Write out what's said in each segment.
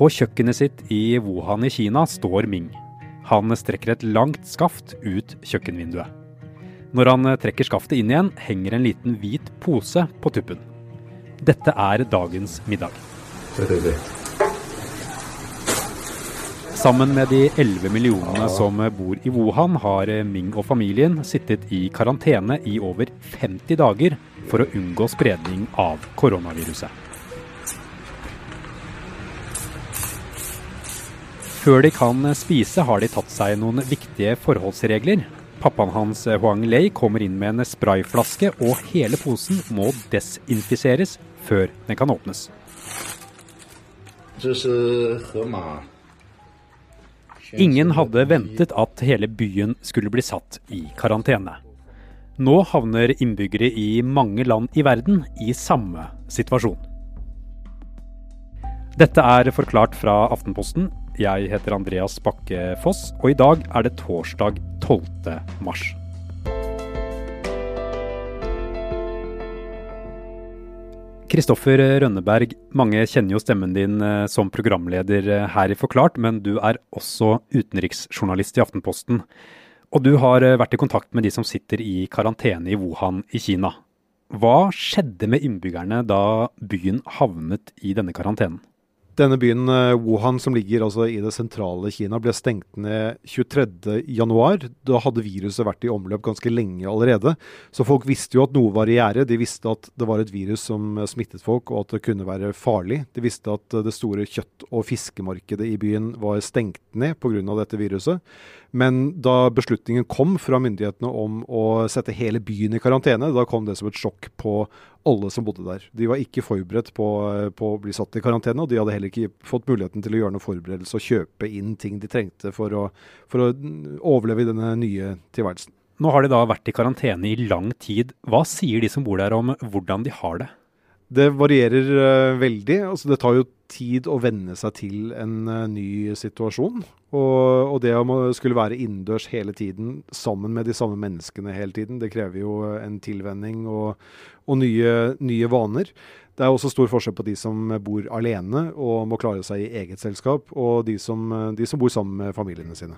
På kjøkkenet sitt i Wuhan i Kina står Ming. Han strekker et langt skaft ut kjøkkenvinduet. Når han trekker skaftet inn igjen, henger en liten hvit pose på tuppen. Dette er dagens middag. Sammen med de 11 millionene som bor i Wuhan, har Ming og familien sittet i karantene i over 50 dager for å unngå spredning av koronaviruset. Før de kan spise, har de tatt seg noen viktige forholdsregler. Pappaen hans Huang Lei kommer inn med en sprayflaske, og hele posen må desinfiseres før den kan åpnes. Ingen hadde ventet at hele byen skulle bli satt i karantene. Nå havner innbyggere i mange land i verden i samme situasjon. Dette er forklart fra Aftenposten. Jeg heter Andreas Bakke Foss, og i dag er det torsdag 12. mars. Kristoffer Rønneberg, mange kjenner jo stemmen din eh, som programleder eh, her i Forklart, men du er også utenriksjournalist i Aftenposten. Og du har eh, vært i kontakt med de som sitter i karantene i Wuhan i Kina. Hva skjedde med innbyggerne da byen havnet i denne karantenen? Denne byen eh, Wuhan, som ligger altså i det sentrale Kina, ble stengt ned 23.1. Da hadde viruset vært i omløp ganske lenge allerede. Så folk visste jo at noe var i gjære. De visste at det var et virus som smittet folk, og at det kunne være farlig. De visste at det store kjøtt- og fiskemarkedet i byen var stengt ned pga. dette viruset. Men da beslutningen kom fra myndighetene om å sette hele byen i karantene, da kom det som et sjokk på alle som bodde der. De var ikke forberedt på, på, å bli satt i karantene, og de hadde heller ikke fått muligheten til å gjøre noe forberedelse og kjøpe inn ting de trengte for å, for å overleve i denne nye tilværelsen. Nå har de da vært i karantene i lang tid. Hva sier de som bor der om hvordan de har det? Det varierer uh, veldig. Altså, det tar jo tid å venne seg til en uh, ny situasjon. Og, og, det å skulle være innendørs hele tiden sammen med de samme menneskene hele tiden, det krever jo en tilvenning og, og nye, nye, vaner. Det er også stor forskjell på de som bor alene og må klare seg i eget selskap, og de som, de som bor sammen med familiene sine.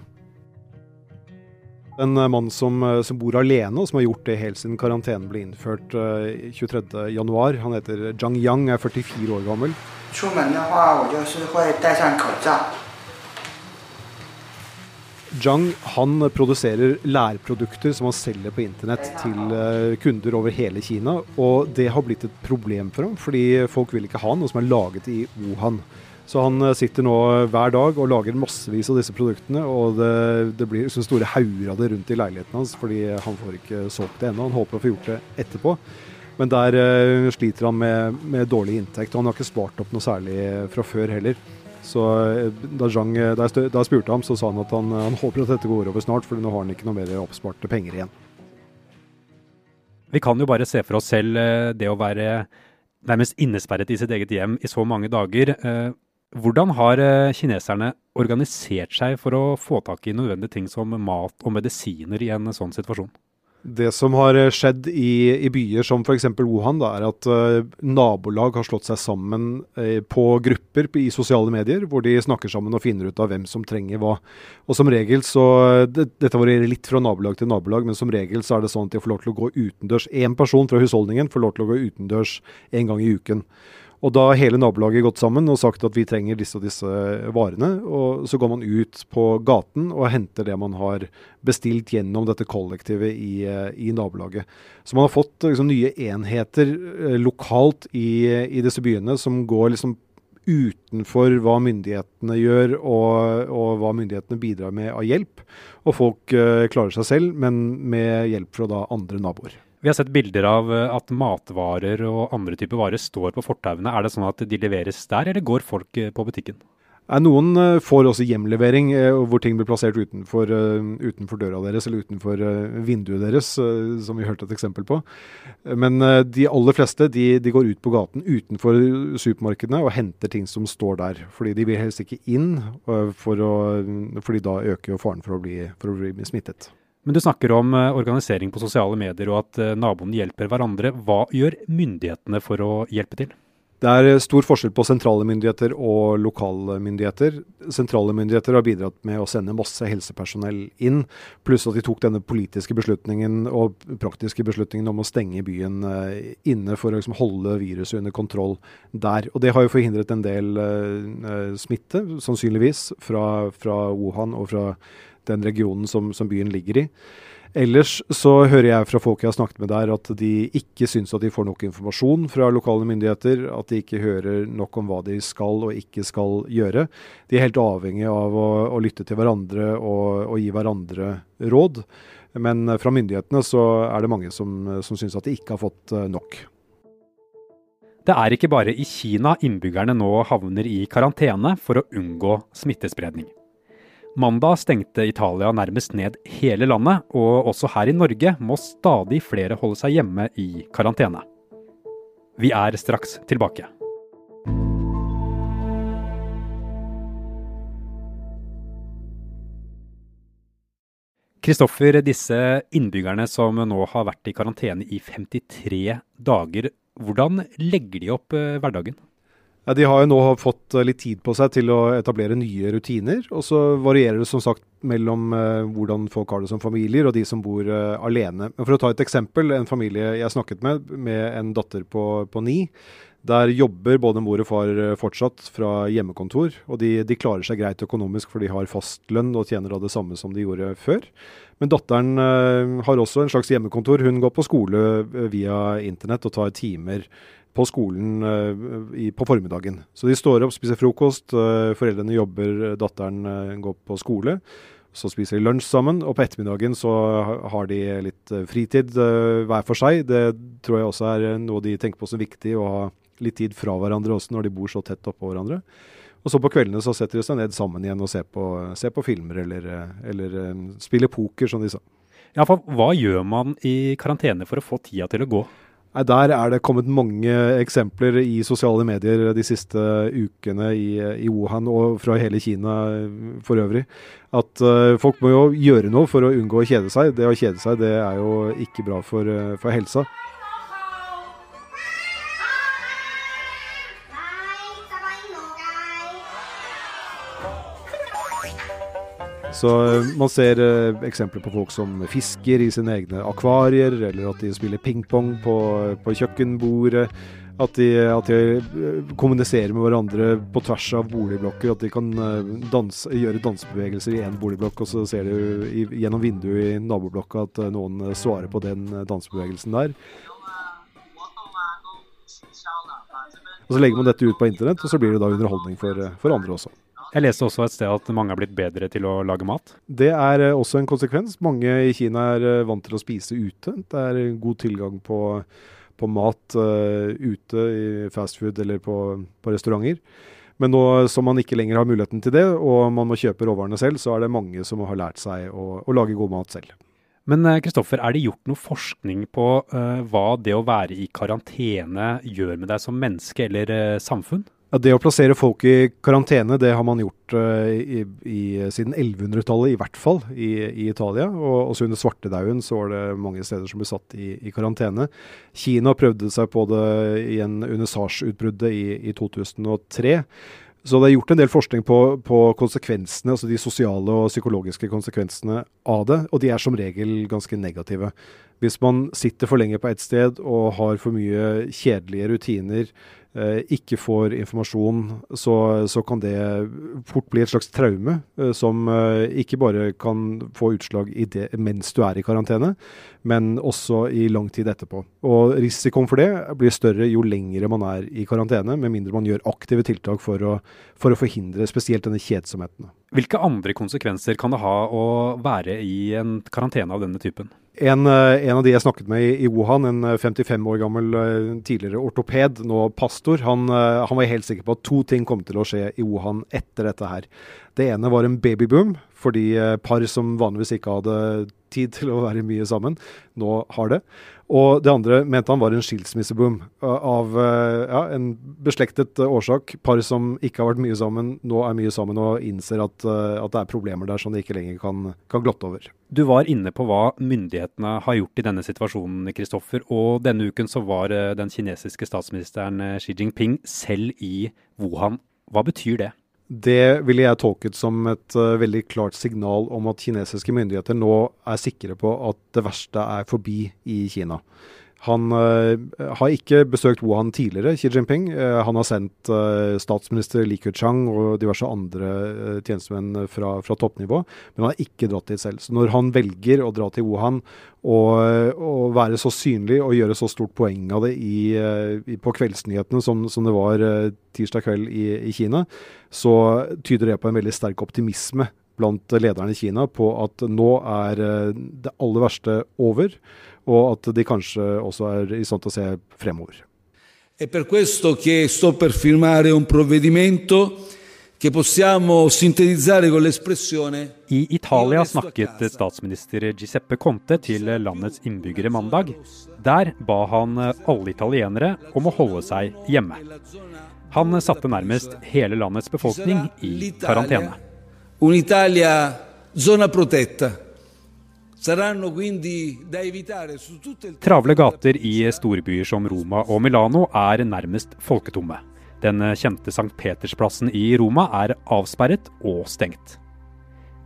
En mann som, som, bor alene, og som har gjort det helt siden karantenen ble innført uh, 23.1. Han heter Zhang Yang, er 44 år gammel. Zhang han produserer lærprodukter som han selger på internett til uh, kunder over hele Kina. Og det har blitt et problem for ham, fordi folk vil ikke ha noe som er laget i Wuhan. Så han uh, sitter nå hver dag og lager massevis av disse produktene. Og det, det blir så store hauger av det rundt i leiligheten hans, fordi han får ikke solgt det ennå. Han håper å få gjort det etterpå. Men der uh, sliter han med, med dårlig inntekt. Og han har ikke spart opp noe særlig fra før heller. Så uh, da, Zhang, uh, da, jeg, da jeg spurte ham, så sa han at han, han, håper at dette går over snart, for nå har han ikke noe mer oppsparte penger igjen. Vi kan jo bare se for oss selv eh, det å være nærmest innesperret i sitt eget hjem i så mange dager. Hvordan har kineserne organisert seg for å få tak i nødvendige ting som mat og medisiner i en sånn situasjon? Det som har eh, skjedd i, i byer som f.eks. Wuhan, da, er at uh, nabolag har slått seg sammen uh, på grupper i sosiale medier, hvor de snakker sammen og finner ut av hvem som trenger hva. Og som regel så, det, Dette varierer litt fra nabolag til nabolag, men som regel så er det sånn at de får lov til å gå utendørs. Én person fra husholdningen får lov til å gå utendørs en gang i uken. Og da har hele nabolaget gått sammen og sagt at vi trenger disse og disse varene, og så går man ut på gaten og henter det man har bestilt gjennom dette kollektivet i, i nabolaget. Så man har fått liksom, nye enheter eh, lokalt i, i, disse byene som går liksom utenfor hva myndighetene gjør og, og, hva myndighetene bidrar med av hjelp. Og folk uh, klarer seg selv, men med hjelp fra da andre naboer. Vi har sett bilder av eh, at matvarer og andre typer varer står på fortauene. Er det sånn at de leveres der, eller går folk eh, på butikken? Noen eh, får også hjemlevering, hvor ting blir plassert utenfor, utenfor, døra deres eller utenfor vinduet deres, som vi hørte et eksempel på. Men de aller fleste de, de går ut på gaten utenfor supermarkedene og henter ting som står der. Fordi de vil helst ikke inn, for å, fordi da øker jo faren for å bli, for å bli smittet. Men du snakker om eh, organisering på sosiale medier og at eh, naboene hjelper hverandre. Hva gjør myndighetene for å hjelpe til? Det er stor forskjell på sentrale myndigheter og lokale myndigheter. Sentrale myndigheter har bidratt med å sende masse helsepersonell inn, pluss at de tok denne politiske beslutningen og praktiske beslutningen om å stenge byen inne for å liksom, holde viruset under kontroll der. Og Det har jo forhindret en del uh, smitte, sannsynligvis, fra, fra, Wuhan og fra den regionen som, som byen ligger i. Ellers så hører jeg fra folk jeg har snakket med der, at de ikke syns at de får nok informasjon fra lokale myndigheter. At de ikke hører nok om hva de skal og ikke skal gjøre. De er helt avhengig av å, å lytte til hverandre og, og, gi hverandre råd. Men fra myndighetene så er det mange som, som syns at de ikke har fått eh, nok. Det er ikke bare i Kina innbyggerne nå havner i karantene for å unngå smittespredning. Mandag stengte Italia nærmest ned hele landet, og også her i Norge må stadig flere holde seg hjemme i karantene. Vi er straks tilbake. Kristoffer, disse innbyggerne som nå har vært i karantene i 53 dager, hvordan legger de opp eh, hverdagen? Ja, de har jo nå fått eh, litt tid på seg til å etablere nye rutiner. Og så varierer det som sagt mellom eh, hvordan folk har det som familier og de som bor eh, alene. Men For å ta et eksempel. En familie jeg snakket med, med en datter på, på ni. Der jobber både mor og far fortsatt fra hjemmekontor. Og de, de, klarer seg greit økonomisk, for de har fastlønn og tjener da det samme som de gjorde før. Men datteren har også en slags hjemmekontor. Hun går på skole via internett og tar timer på skolen uh, i, på formiddagen. Så de står opp, spiser frokost, uh, foreldrene jobber, datteren uh, går på skole. Så spiser de lunsj sammen, og på ettermiddagen så har de litt fritid hver for seg. Det tror jeg også er noe de tenker på som viktig, å ha litt tid fra hverandre også når de bor så tett oppå hverandre. Og så på kveldene så setter de seg ned sammen igjen og ser på, ser på filmer eller, eller spiller poker, som de sa. Ja, for Hva gjør man i karantene for å få tida til å gå? Nei, Der er det kommet mange eksempler i sosiale medier de siste ukene i, i Wuhan og fra hele Kina for øvrig. At uh, folk må jo gjøre noe for å unngå å kjede seg. Det å kjede seg det er jo ikke bra for, uh, for helsa. Så eh, man ser eh, eksempler på folk som fisker i sine egne akvarier, eller at de spiller pingpong på, på kjøkkenbordet. At de, at de, eh, kommuniserer med hverandre på tvers av boligblokker. At de kan danse, gjøre dansebevegelser i én boligblokk, og så ser du i, gjennom vinduet i naboblokka at noen svarer på den dansebevegelsen der. Og Så legger man dette ut på internett, og så blir det da underholdning for, for andre også. Jeg leste også et sted at mange har blitt bedre til å lage mat. Det er eh, også en konsekvens. Mange i Kina er eh, vant til å spise ute. Det er god tilgang på, på mat uh, ute i fastfood eller på, på, restauranter. Men nå som man ikke lenger har muligheten til det, og man må kjøpe råvarene selv, så er det mange som har lært seg å, å lage god mat selv. Men Kristoffer, er det gjort noe forskning på uh, hva det å være i karantene gjør med deg som menneske eller uh, samfunn? Ja, det å plassere folk i karantene det har man gjort uh, i, i, siden 1100-tallet, i hvert fall i, i Italia. Og også under svartedauden så var det mange steder som ble satt i, i karantene. Kina prøvde seg på det igjen under SARS-utbruddet i, 2003. Så det er gjort en del forskning på, på, konsekvensene, altså de sosiale og psykologiske konsekvensene av det, og de er som regel ganske negative. Hvis man sitter for lenge på ett sted og har for mye kjedelige rutiner, ikke får informasjon, så, så, kan det fort bli et slags traume eh, som eh, ikke bare kan få utslag det mens du er i karantene, men også i lang tid etterpå. Og Risikoen for det blir større jo lengre man er i karantene, med mindre man gjør aktive tiltak for å, for å forhindre spesielt denne kjedsomheten. Hvilke andre konsekvenser kan det ha å være i en karantene av denne typen? En, eh, en, av de jeg snakket med i, Wuhan, en 55 eh, år gammel eh, tidligere ortoped, nå pastor, han, han, var helt sikker på at to ting kom til å skje i Wuhan etter dette her. Det ene var en babyboom, fordi par som vanligvis ikke hadde tid til å være mye sammen, nå har det. Og det andre mente han var en skilsmisseboom av ja, en beslektet årsak. Par som ikke har vært mye sammen, nå er mye sammen og innser at, at det er problemer der som de ikke lenger kan, kan glotte over. Du var inne på hva myndighetene har gjort i denne situasjonen, Kristoffer. Og denne uken så var den kinesiske statsministeren Xi Jinping selv i Wuhan. Hva betyr det? Det ville jeg tolket som et uh, veldig klart signal om at kinesiske myndigheter nå er sikre på at det verste er forbi i Kina. Han uh, har ikke besøkt Wuhan tidligere, Xi Jinping. Uh, han har sendt statsminister Li Keqiang og diverse andre tjenestemenn fra, fra, toppnivå, men han har ikke dratt dit selv. Så når han velger å dra til Wuhan og, og være så synlig og gjøre så stort poeng av det i, i, på kveldsnyhetene som, som, det var tirsdag kveld i, i Kina, så tyder det på en veldig sterk optimisme blant lederne i Kina på at nå er det aller verste over og at de kanskje også er i stand til å se fremover. È per questo che sto per firmare un provvedimento che possiamo sintetizzare con l'espressione I Italia snakket statsminister Giuseppe Conte til landets innbyggere mandag. Der ba han alle italienere om å holde seg hjemme. Han satte nærmest hele landets befolkning i karantene. Un'Italia zona protetta. Travle gater i storbyer som Roma og Milano er nærmest folketomme. Den kjente St. Petersplassen i Roma er avsperret og stengt.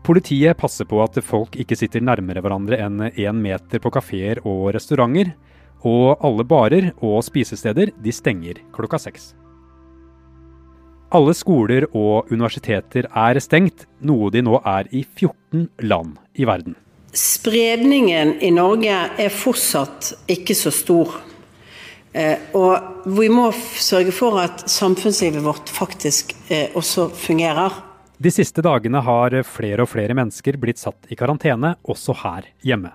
Politiet passer på at folk ikke sitter nærmere hverandre enn én meter på kafeer og restauranter, og alle barer og spisesteder de stenger klokka seks. Alle skoler og universiteter er stengt, noe de nå er i 14 land i verden. Spredningen i Norge er fortsatt ikke så stor. Eh, og vi må sørge for at samfunnslivet vårt faktisk eh, også fungerer. De siste dagene har flere og flere mennesker blitt satt i karantene, også her hjemme.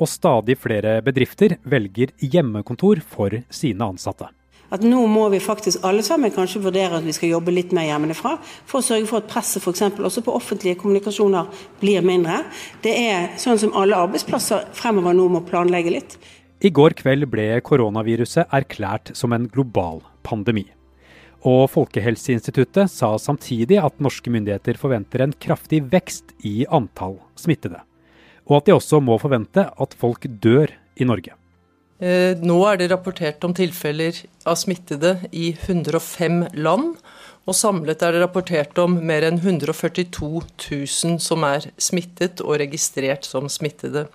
Og stadig flere bedrifter velger hjemmekontor for sine ansatte at nå må vi faktisk alle sammen kanskje vurdere at vi skal jobbe litt mer hjemmefra, for å sørge for at presset f.eks. også på offentlige kommunikasjoner blir mindre. Det er sånn som alle arbeidsplasser fremover nå må planlegge litt. I går kveld ble koronaviruset erklært som en global pandemi. Og Folkehelseinstituttet sa samtidig at norske myndigheter forventer en kraftig vekst i antall smittede. Og at de også må forvente at folk dør i Norge. Eh, nå er det rapportert om tilfeller av smittede i 105 land. Og samlet er det rapportert om mer enn 142 000 som er smittet og registrert som smittede.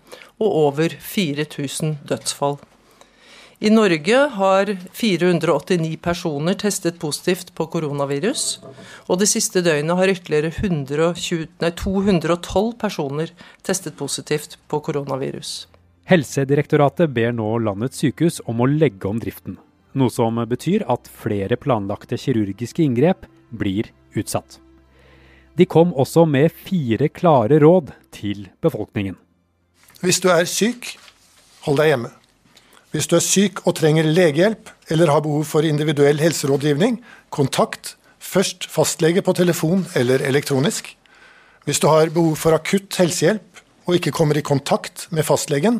Og over 4000 dødsfall. I Norge har 489 personer testet positivt på koronavirus. Og det siste døgnet har ytterligere 120, nei, 212 personer testet positivt på koronavirus. Helsedirektoratet ber nå landets sykehus om å legge om driften. Noe som betyr at flere planlagte kirurgiske inngrep blir utsatt. De kom også med fire klare råd til befolkningen. Hvis du er syk, hold deg hjemme. Hvis du er syk og trenger legehjelp eller har behov for individuell helserådgivning, kontakt først fastlege på telefon eller elektronisk. Hvis du har behov for akutt helsehjelp, og ikke kommer i kontakt med fastlegen,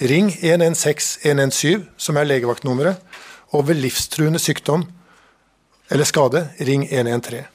ring 116 117, som er legevaktnummeret, og ved livstruende sykdom eller skade, ring 113.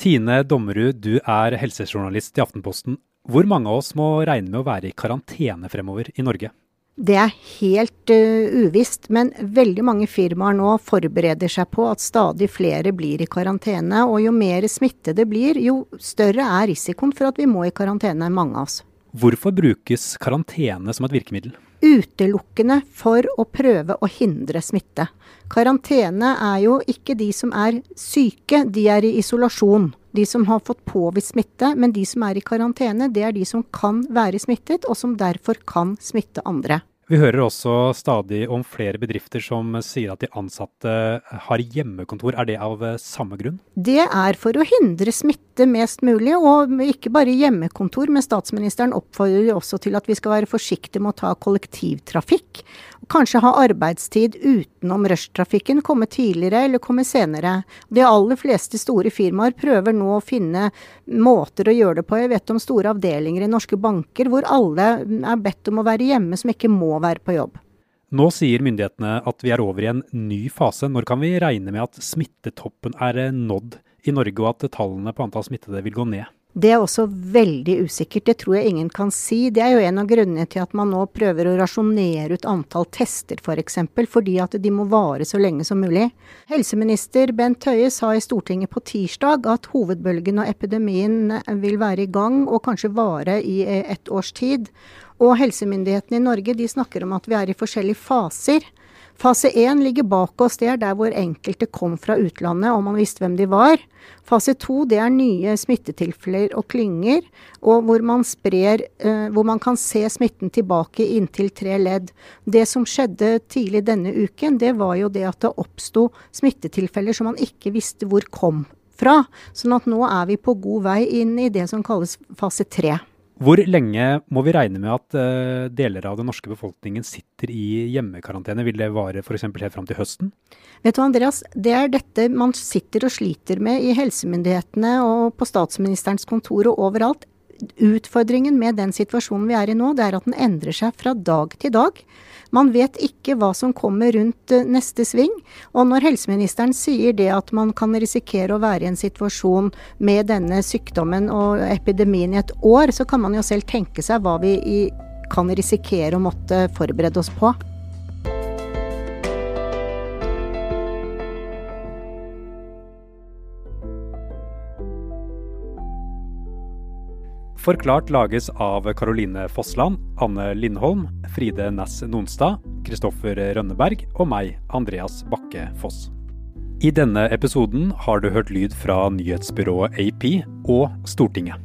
Tine Dommerud, du er helsejournalist i Aftenposten. Hvor mange av oss må regne med å være i karantene fremover i Norge? Det er helt uh, uvisst, men veldig mange firmaer nå forbereder seg på at stadig flere blir i karantene. Og jo mer smitte det blir, jo større er risikoen for at vi må i karantene, mange av oss. Hvorfor brukes karantene som et virkemiddel? Utelukkende for å prøve å hindre smitte. Karantene er jo ikke de som er syke, de er i isolasjon. De som har fått påvist smitte, men de som er i karantene, det er de som kan være smittet, og som derfor kan smitte andre. Vi hører også stadig om flere bedrifter som sier at de ansatte har hjemmekontor. Er det av samme grunn? Det er for å hindre smitte mest mulig, og ikke bare hjemmekontor, men statsministeren oppfordrer også til at vi skal være forsiktige med å ta kollektivtrafikk. Kanskje ha arbeidstid utenom rushtrafikken, komme tidligere eller komme senere. De aller fleste store firmaer prøver nå å finne måter å gjøre det på. Jeg vet om store avdelinger i norske banker hvor alle er bedt om å være hjemme som ikke må være på jobb. Nå sier myndighetene at vi er over i en ny fase. Når kan vi regne med at smittetoppen er nådd i Norge, og at tallene på antall smittede vil gå ned? Det er også veldig usikkert. Det tror jeg ingen kan si. Det er jo en av grunnene til at man nå prøver å rasjonere ut antall tester f.eks., for eksempel, fordi at de må vare så lenge som mulig. Helseminister Bent Høie sa i Stortinget på tirsdag at hovedbølgen av epidemien vil være i gang og kanskje vare i et års tid. Og helsemyndighetene i Norge de snakker om at vi er i forskjellige faser. Fase én ligger bak oss, det er der hvor enkelte kom fra utlandet og man visste hvem de var. Fase to det er nye smittetilfeller og klynger, og hvor man, sprer, eh, hvor man kan se smitten tilbake inntil tre ledd. Det som skjedde tidlig denne uken, det var jo det at det oppsto smittetilfeller som man ikke visste hvor kom fra. Sånn at nå er vi på god vei inn i det som kalles fase tre. Hvor lenge må vi regne med at uh, deler av den norske befolkningen sitter i hjemmekarantene? Vil det vare f.eks. helt fram til høsten? Vet du Andreas, Det er dette man sitter og sliter med i helsemyndighetene og på statsministerens kontor og overalt. Utfordringen med den situasjonen vi er i nå, det er at den endrer seg fra dag til dag. Man vet ikke hva som kommer rundt eh, neste sving. Og når helseministeren sier det at man kan risikere å være i en situasjon med denne sykdommen og epidemien i et år, så kan man jo selv tenke seg hva vi kan risikere å måtte forberede oss på. Forklart lages av Caroline Fossland, Anne Lindholm, Fride Næss Nonstad, Kristoffer Rønneberg og meg, Andreas Bakke Foss. I denne episoden har du hørt lyd fra nyhetsbyrået AP og Stortinget.